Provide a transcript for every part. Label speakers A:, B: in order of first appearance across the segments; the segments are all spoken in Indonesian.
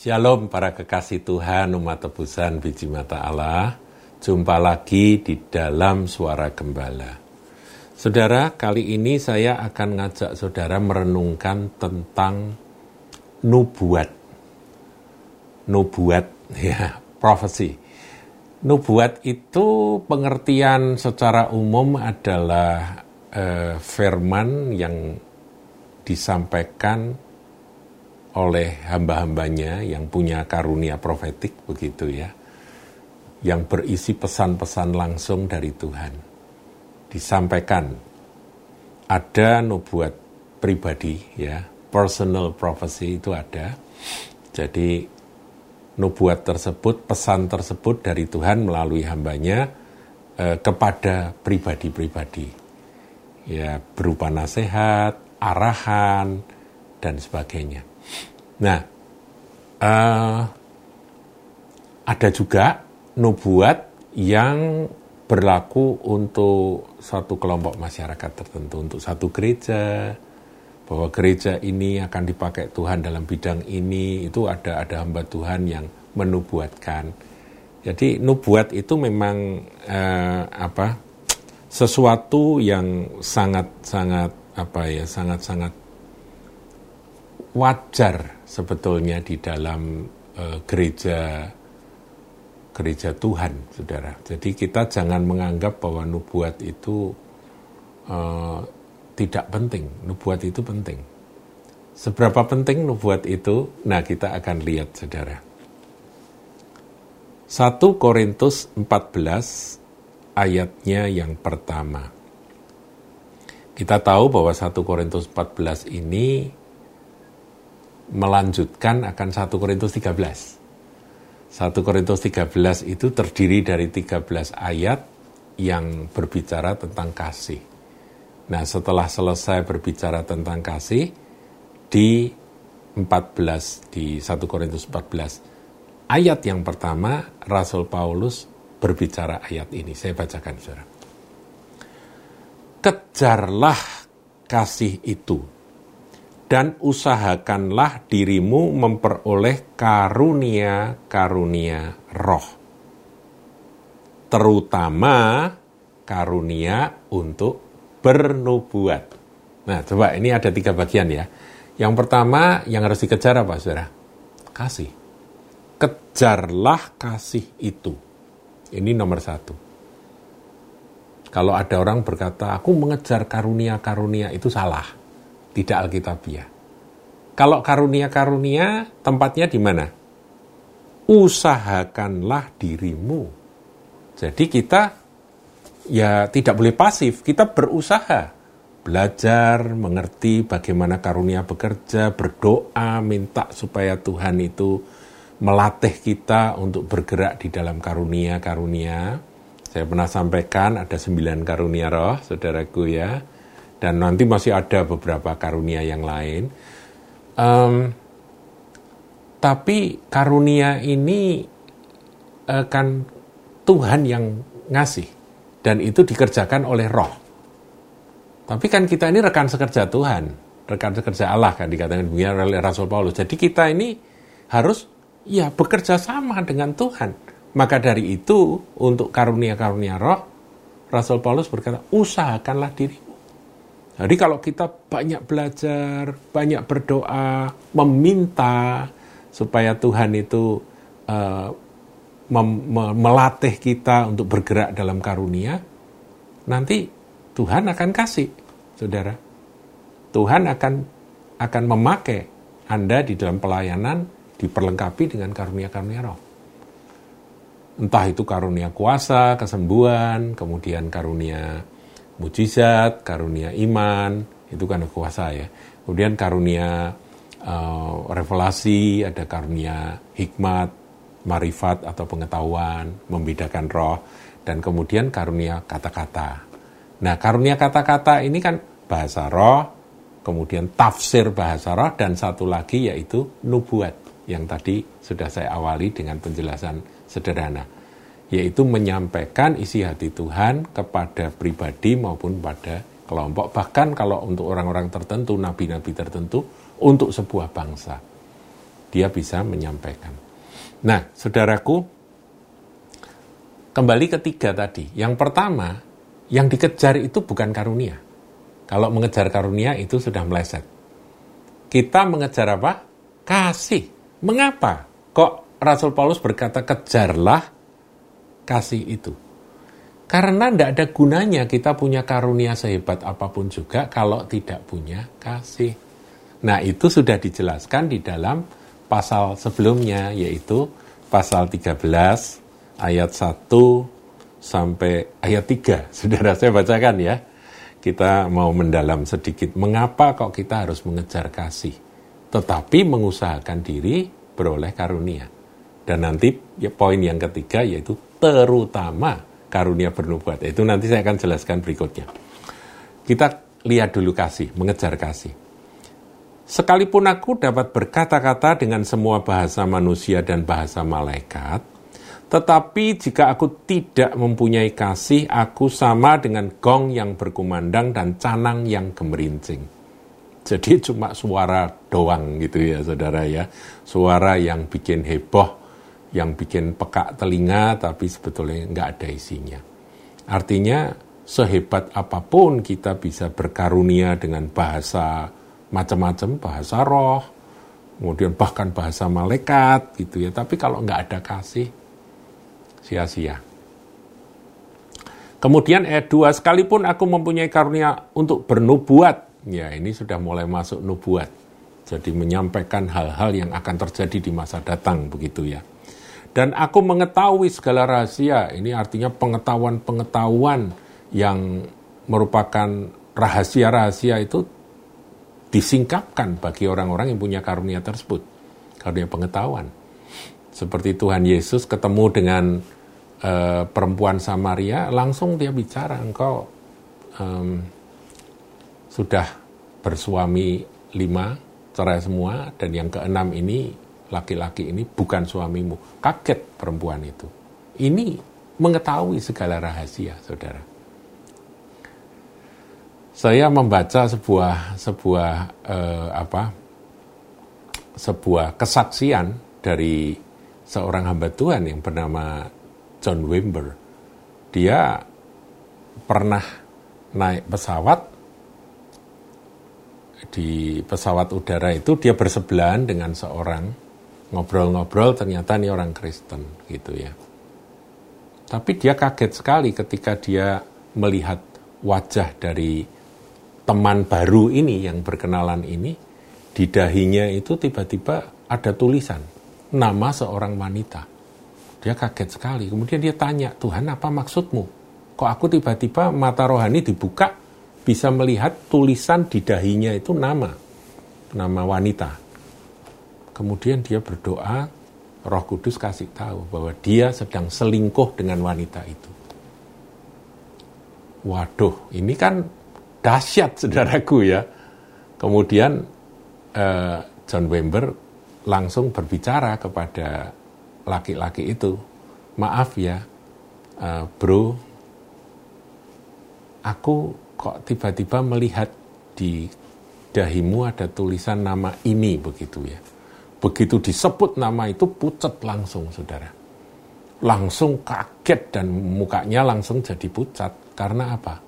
A: Shalom para kekasih Tuhan, umat tebusan biji mata Allah. Jumpa lagi di dalam suara gembala. Saudara, kali ini saya akan ngajak saudara merenungkan tentang nubuat. Nubuat, ya, prophecy. Nubuat itu pengertian secara umum adalah eh, firman yang disampaikan oleh hamba-hambanya yang punya karunia profetik begitu ya yang berisi pesan-pesan langsung dari Tuhan. Disampaikan ada nubuat pribadi ya personal prophecy itu ada. Jadi nubuat tersebut pesan tersebut dari Tuhan melalui hambanya eh, kepada pribadi-pribadi. Ya berupa nasihat arahan dan sebagainya Nah, uh, ada juga nubuat yang berlaku untuk satu kelompok masyarakat tertentu, untuk satu gereja, bahwa gereja ini akan dipakai Tuhan dalam bidang ini, itu ada ada hamba Tuhan yang menubuatkan. Jadi nubuat itu memang uh, apa? sesuatu yang sangat sangat apa ya sangat sangat wajar sebetulnya di dalam uh, gereja gereja Tuhan, saudara. Jadi kita jangan menganggap bahwa nubuat itu uh, tidak penting. Nubuat itu penting. Seberapa penting nubuat itu? Nah, kita akan lihat, saudara. 1 Korintus 14 ayatnya yang pertama. Kita tahu bahwa 1 Korintus 14 ini melanjutkan akan 1 Korintus 13. 1 Korintus 13 itu terdiri dari 13 ayat yang berbicara tentang kasih. Nah, setelah selesai berbicara tentang kasih di 14 di 1 Korintus 14 ayat yang pertama Rasul Paulus berbicara ayat ini. Saya bacakan Saudara. Kejarlah kasih itu dan usahakanlah dirimu memperoleh karunia-karunia roh. Terutama karunia untuk bernubuat. Nah, coba ini ada tiga bagian ya. Yang pertama yang harus dikejar apa, saudara? Kasih. Kejarlah kasih itu. Ini nomor satu. Kalau ada orang berkata, aku mengejar karunia-karunia, itu salah tidak alkitabiah. Kalau karunia-karunia tempatnya di mana? Usahakanlah dirimu. Jadi kita ya tidak boleh pasif, kita berusaha. Belajar, mengerti bagaimana karunia bekerja, berdoa, minta supaya Tuhan itu melatih kita untuk bergerak di dalam karunia-karunia. Saya pernah sampaikan ada sembilan karunia roh, saudaraku ya dan nanti masih ada beberapa karunia yang lain. Um, tapi karunia ini uh, kan Tuhan yang ngasih dan itu dikerjakan oleh Roh. Tapi kan kita ini rekan sekerja Tuhan, rekan sekerja Allah kan dikatakan oleh Rasul Paulus. Jadi kita ini harus ya bekerja sama dengan Tuhan. Maka dari itu untuk karunia-karunia Roh, Rasul Paulus berkata usahakanlah diri jadi kalau kita banyak belajar, banyak berdoa, meminta supaya Tuhan itu uh, melatih kita untuk bergerak dalam karunia, nanti Tuhan akan kasih, saudara. Tuhan akan akan memakai Anda di dalam pelayanan diperlengkapi dengan karunia-karunia roh. Entah itu karunia kuasa, kesembuhan, kemudian karunia mujizat, karunia iman, itu kan kuasa ya. Kemudian karunia uh, revelasi, ada karunia hikmat, marifat atau pengetahuan, membedakan roh, dan kemudian karunia kata-kata. Nah, karunia kata-kata ini kan bahasa roh, kemudian tafsir bahasa roh, dan satu lagi yaitu nubuat, yang tadi sudah saya awali dengan penjelasan sederhana yaitu menyampaikan isi hati Tuhan kepada pribadi maupun pada kelompok, bahkan kalau untuk orang-orang tertentu, nabi-nabi tertentu, untuk sebuah bangsa. dia bisa menyampaikan. Nah, saudaraku, kembali ketiga tadi. Yang pertama, yang dikejar itu bukan karunia. Kalau mengejar karunia itu sudah meleset. Kita mengejar apa? Kasih. Mengapa? Kok Rasul Paulus berkata kejarlah kasih itu? Karena tidak ada gunanya kita punya karunia sehebat apa pun juga kalau tidak punya kasih. Nah itu sudah dijelaskan di dalam pasal sebelumnya yaitu pasal 13 ayat 1 sampai ayat 3. Saudara saya bacakan ya. Kita mau mendalam sedikit. Mengapa kok kita harus mengejar kasih? Tetapi mengusahakan diri beroleh karunia. Dan nanti ya, poin yang ketiga yaitu terutama karunia bernubuat. Itu nanti saya akan jelaskan berikutnya. Kita lihat dulu kasih, mengejar kasih. Sekalipun aku dapat berkata-kata dengan semua bahasa manusia dan bahasa malaikat, tetapi jika aku tidak mempunyai kasih, aku sama dengan gong yang berkumandang dan canang yang gemerincing. Jadi cuma suara doang gitu ya saudara ya. Suara yang bikin heboh, yang bikin peka telinga tapi sebetulnya nggak ada isinya. Artinya sehebat apa pun kita bisa berkarunia dengan bahasa macam-macam, bahasa roh, kemudian bahkan bahasa malaikat gitu ya. Tapi kalau nggak ada kasih, sia-sia. Kemudian ayat 2, sekalipun aku mempunyai karunia untuk bernubuat, ya ini sudah mulai masuk nubuat. Jadi menyampaikan hal-hal yang akan terjadi di masa datang begitu ya. Dan aku mengetahui segala rahasia, ini artinya pengetahuan-pengetahuan yang merupakan rahasia-rahasia itu disingkapkan bagi orang-orang yang punya karunia tersebut. Karunia pengetahuan. Seperti Tuhan Yesus ketemu dengan uh, perempuan Samaria, langsung dia bicara, engkau um, sudah bersuami lima, cerai semua, dan yang keenam ini laki-laki ini bukan suamimu. Kaget perempuan itu. Ini mengetahui segala rahasia, saudara. Saya membaca sebuah sebuah eh, apa sebuah kesaksian dari seorang hamba Tuhan yang bernama John Wimber. Dia pernah naik pesawat di pesawat udara itu dia bersebelahan dengan seorang ngobrol-ngobrol ternyata ini orang Kristen gitu ya. Tapi dia kaget sekali ketika dia melihat wajah dari teman baru ini yang berkenalan ini di dahinya itu tiba-tiba ada tulisan nama seorang wanita. Dia kaget sekali. Kemudian dia tanya, "Tuhan, apa maksudmu? Kok aku tiba-tiba mata rohani dibuka bisa melihat tulisan di dahinya itu nama nama wanita?" Kemudian dia berdoa, Roh Kudus kasih tahu bahwa dia sedang selingkuh dengan wanita itu. Waduh, ini kan dahsyat saudaraku ya. Kemudian eh, John Wember langsung berbicara kepada laki-laki itu, maaf ya, eh, bro, aku kok tiba-tiba melihat di dahimu ada tulisan nama ini begitu ya. Begitu disebut nama itu pucat langsung, saudara. Langsung kaget dan mukanya langsung jadi pucat. Karena apa?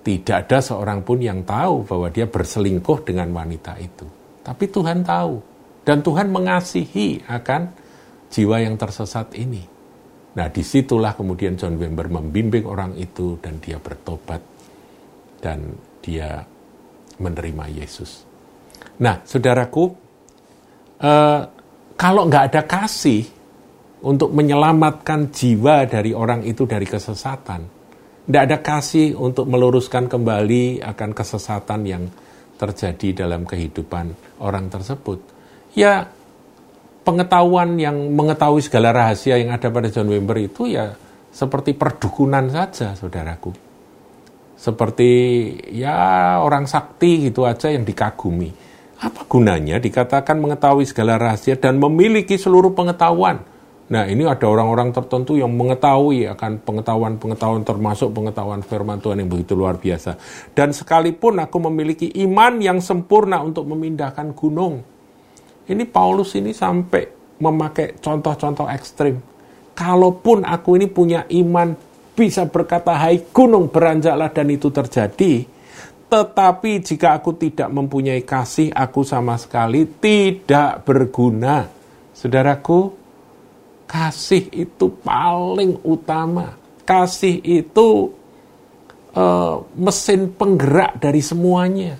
A: Tidak ada seorang pun yang tahu bahwa dia berselingkuh dengan wanita itu. Tapi Tuhan tahu. Dan Tuhan mengasihi akan jiwa yang tersesat ini. Nah di situlah kemudian John Wimber membimbing orang itu dan dia bertobat. Dan dia menerima Yesus. Nah saudaraku, uh, kalau nggak ada kasih untuk menyelamatkan jiwa dari orang itu dari kesesatan, tidak ada kasih untuk meluruskan kembali akan kesesatan yang terjadi dalam kehidupan orang tersebut. Ya, pengetahuan yang mengetahui segala rahasia yang ada pada John Wimber itu ya seperti perdukunan saja, saudaraku. Seperti ya orang sakti gitu aja yang dikagumi apa gunanya dikatakan mengetahui segala rahasia dan memiliki seluruh pengetahuan? Nah, ini ada orang-orang tertentu yang mengetahui akan pengetahuan-pengetahuan termasuk pengetahuan firman Tuhan yang begitu luar biasa. Dan sekalipun aku memiliki iman yang sempurna untuk memindahkan gunung, Ini Paulus ini sampai memakai contoh-contoh ekstrim. Kalaupun aku ini punya iman bisa berkata hai gunung beranjaklah dan itu terjadi, tetapi jika aku tidak mempunyai kasih, aku sama sekali tidak berguna. Saudaraku, kasih itu paling utama. Kasih itu uh, mesin penggerak dari semuanya.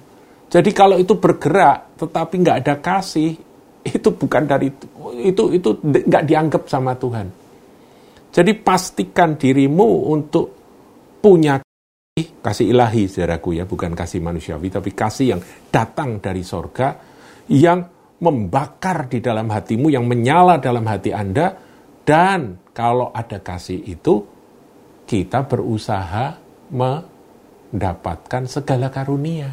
A: Jadi kalau itu bergerak tetapi nggak ada kasih, itu bukan dari itu itu nggak dianggap sama Tuhan. Jadi pastikan dirimu untuk punya kasih, kasih ilahi, saudaraku ya, bukan kasih manusiawi, tapi kasih yang datang dari sorga, yang membakar di dalam hatimu, yang menyala dalam hati Anda, dan kalau ada kasih itu, kita berusaha mendapatkan segala karunia.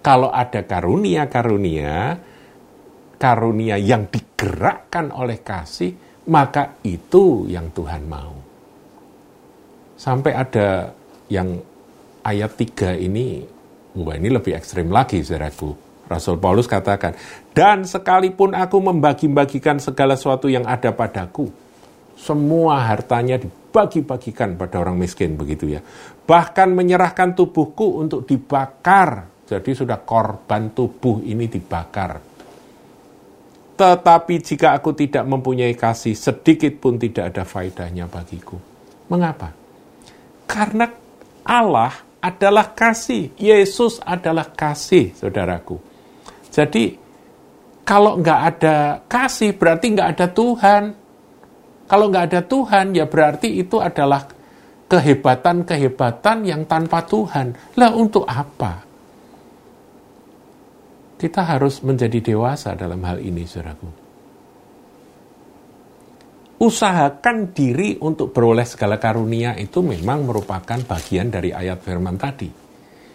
A: Kalau ada karunia-karunia, karunia yang digerakkan oleh kasih, maka itu yang Tuhan mau. Sampai ada yang ayat 3 ini, wah ini lebih ekstrim lagi, saudaraku. Rasul Paulus katakan, dan sekalipun aku membagi-bagikan segala sesuatu yang ada padaku, semua hartanya dibagi-bagikan pada orang miskin begitu ya. Bahkan menyerahkan tubuhku untuk dibakar. Jadi sudah korban tubuh ini dibakar. Tetapi jika aku tidak mempunyai kasih, sedikit pun tidak ada faedahnya bagiku. Mengapa? Karena Allah adalah kasih. Yesus adalah kasih, saudaraku. Jadi kalau nggak ada kasih berarti nggak ada Tuhan. Kalau nggak ada Tuhan ya berarti itu adalah kehebatan-kehebatan yang tanpa Tuhan. Lah untuk apa? Kita harus menjadi dewasa dalam hal ini, saudaraku. Usahakan diri untuk beroleh segala karunia itu memang merupakan bagian dari ayat firman tadi.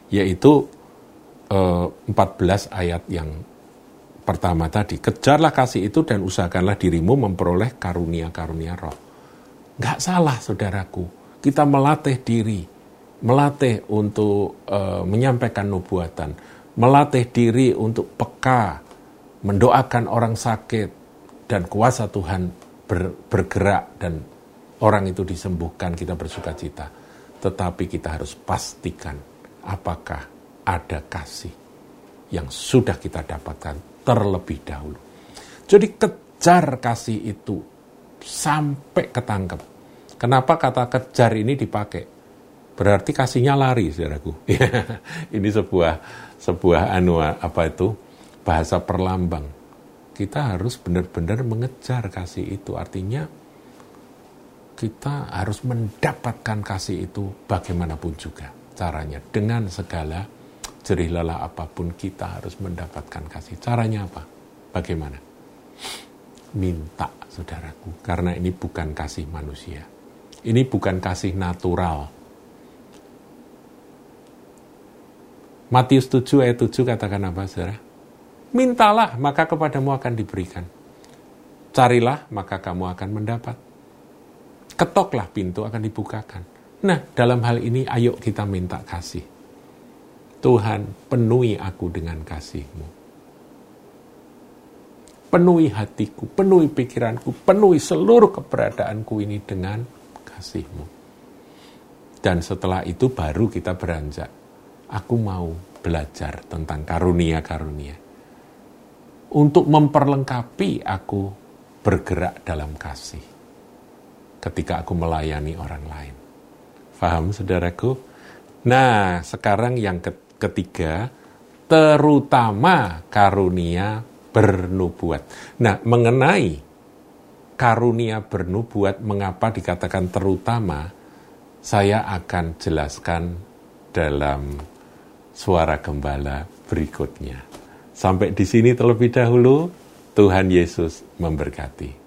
A: Yaitu 14 eh, ayat yang pertama tadi. Kejarlah kasih itu dan usahakanlah dirimu memperoleh karunia-karunia roh. Gak salah saudaraku, kita melatih diri, melatih untuk uh, menyampaikan nubuatan, melatih diri untuk peka, mendoakan orang sakit, dan kuasa Tuhan ber, bergerak dan orang itu disembuhkan, kita bersuka cita. Tetapi kita harus pastikan apakah ada kasih yang sudah kita dapatkan terlebih dahulu. Jadi kejar kasih itu sampai ketangkep. Kenapa kata kejar ini dipakai? Berarti kasihnya lari, saudaraku. ini sebuah sebuah anu apa itu bahasa perlambang. Kita harus benar-benar mengejar kasih itu. Artinya kita harus mendapatkan kasih itu bagaimanapun juga caranya dengan segala jerih lelah apa pun kita harus mendapatkan kasih. Caranya apa? Bagaimana? Minta, saudaraku. Karena ini bukan kasih manusia. Ini bukan kasih natural. Matius 7 ayat 7 katakan apa, saudara? Mintalah, maka kepadamu akan diberikan. Carilah, maka kamu akan mendapat. Ketoklah pintu akan dibukakan. Nah, dalam hal ini ayo kita minta kasih Tuhan, penuhi aku dengan kasih-Mu. Penuhi hatiku, penuhi pikiranku, penuhi seluruh keberadaanku ini dengan kasih-Mu. Dan setelah itu baru kita beranjak. Aku mau belajar tentang karunia-karunia. Untuk memperlengkapi aku bergerak dalam kasih. Ketika aku melayani orang lain. Faham saudaraku? Nah, sekarang yang ketiga terutama karunia bernubuat. Nah, mengenai karunia bernubuat, mengapa dikatakan terutama, saya akan jelaskan dalam suara gembala berikutnya. Sampai di sini terlebih dahulu, Tuhan Yesus memberkati.